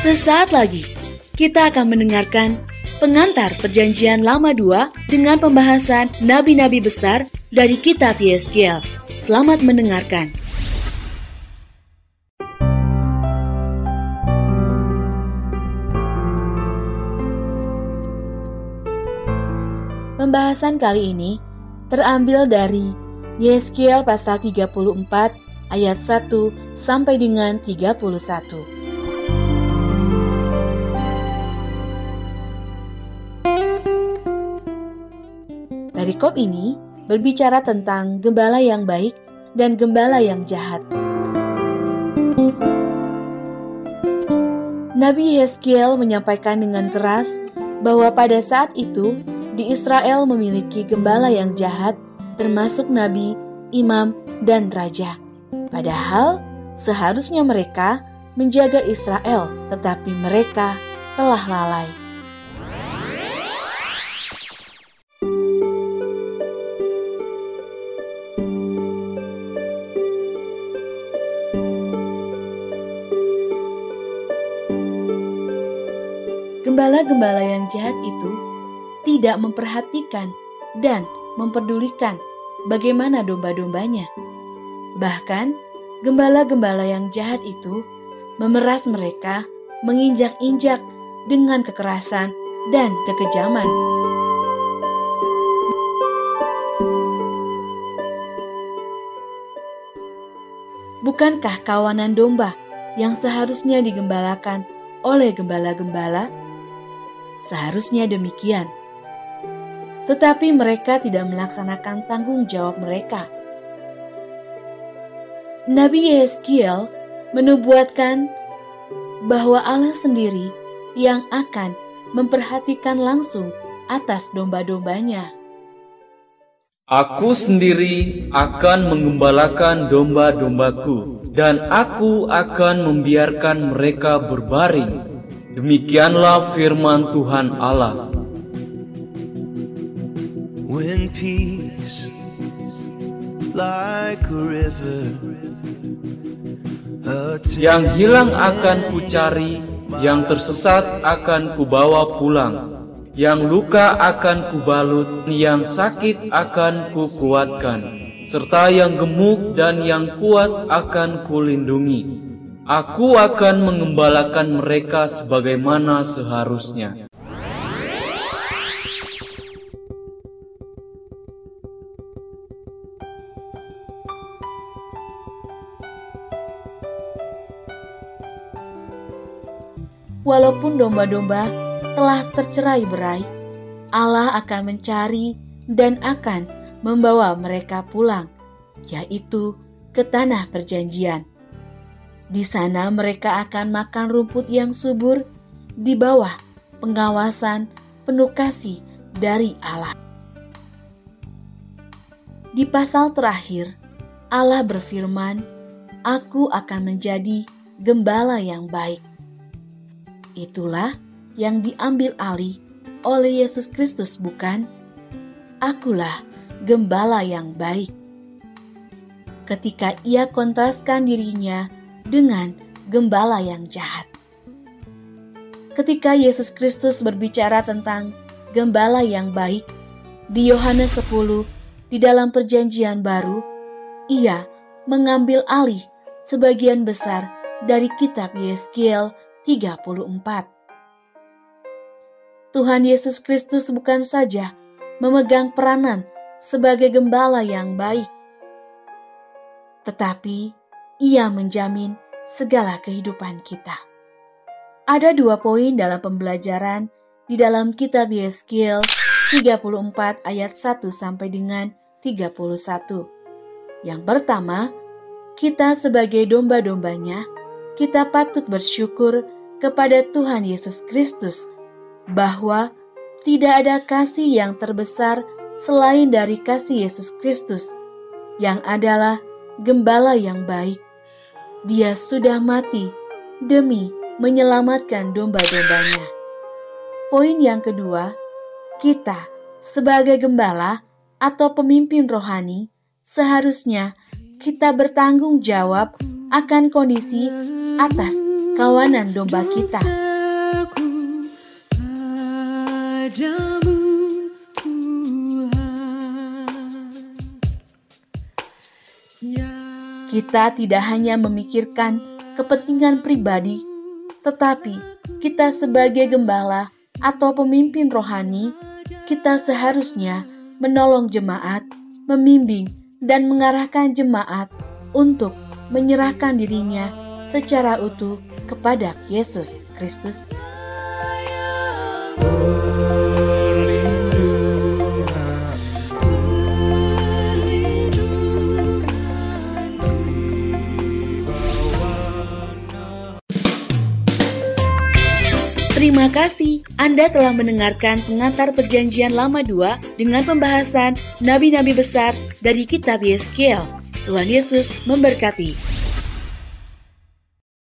Sesaat lagi, kita akan mendengarkan pengantar perjanjian lama 2 dengan pembahasan nabi-nabi besar dari kitab Yeskiel. Selamat mendengarkan. Pembahasan kali ini terambil dari Yeskiel pasal 34 ayat 1 sampai dengan 31. Perikop ini berbicara tentang gembala yang baik dan gembala yang jahat. Nabi Yeskiel menyampaikan dengan keras bahwa pada saat itu di Israel memiliki gembala yang jahat, termasuk nabi, imam, dan raja. Padahal seharusnya mereka menjaga Israel, tetapi mereka telah lalai. Gembala-gembala yang jahat itu tidak memperhatikan dan memperdulikan bagaimana domba-dombanya. Bahkan, gembala-gembala yang jahat itu memeras mereka, menginjak-injak dengan kekerasan dan kekejaman. Bukankah kawanan domba yang seharusnya digembalakan oleh gembala-gembala? Seharusnya demikian tetapi mereka tidak melaksanakan tanggung jawab mereka. Nabi Yeskiel menubuatkan bahwa Allah sendiri yang akan memperhatikan langsung atas domba-dombanya. Aku sendiri akan mengembalakan domba-dombaku, dan aku akan membiarkan mereka berbaring. Demikianlah firman Tuhan Allah. When peace like a river yang hilang akan kucari, yang tersesat akan kubawa pulang, yang luka akan kubalut, yang sakit akan kukuatkan, serta yang gemuk dan yang kuat akan kulindungi. Aku akan mengembalakan mereka sebagaimana seharusnya. walaupun domba-domba telah tercerai berai, Allah akan mencari dan akan membawa mereka pulang, yaitu ke tanah perjanjian. Di sana mereka akan makan rumput yang subur di bawah pengawasan penuh kasih dari Allah. Di pasal terakhir, Allah berfirman, "Aku akan menjadi gembala yang baik." Itulah yang diambil alih oleh Yesus Kristus, bukan? Akulah gembala yang baik. Ketika ia kontraskan dirinya dengan gembala yang jahat. Ketika Yesus Kristus berbicara tentang gembala yang baik di Yohanes 10 di dalam perjanjian baru, ia mengambil alih sebagian besar dari kitab Yeskiel 34. Tuhan Yesus Kristus bukan saja memegang peranan sebagai gembala yang baik, tetapi Ia menjamin segala kehidupan kita. Ada dua poin dalam pembelajaran di dalam kitab Yeskiel 34 ayat 1 sampai dengan 31. Yang pertama, kita sebagai domba-dombanya kita patut bersyukur kepada Tuhan Yesus Kristus bahwa tidak ada kasih yang terbesar selain dari kasih Yesus Kristus, yang adalah gembala yang baik. Dia sudah mati demi menyelamatkan domba-dombanya. Poin yang kedua, kita sebagai gembala atau pemimpin rohani seharusnya kita bertanggung jawab akan kondisi atas kawanan domba kita. Kita tidak hanya memikirkan kepentingan pribadi, tetapi kita sebagai gembala atau pemimpin rohani, kita seharusnya menolong jemaat, membimbing, dan mengarahkan jemaat untuk menyerahkan dirinya secara utuh kepada Yesus Kristus. Terima kasih Anda telah mendengarkan pengantar perjanjian lama 2 dengan pembahasan nabi-nabi besar dari kitab Yeskiel. Tuhan Yesus memberkati.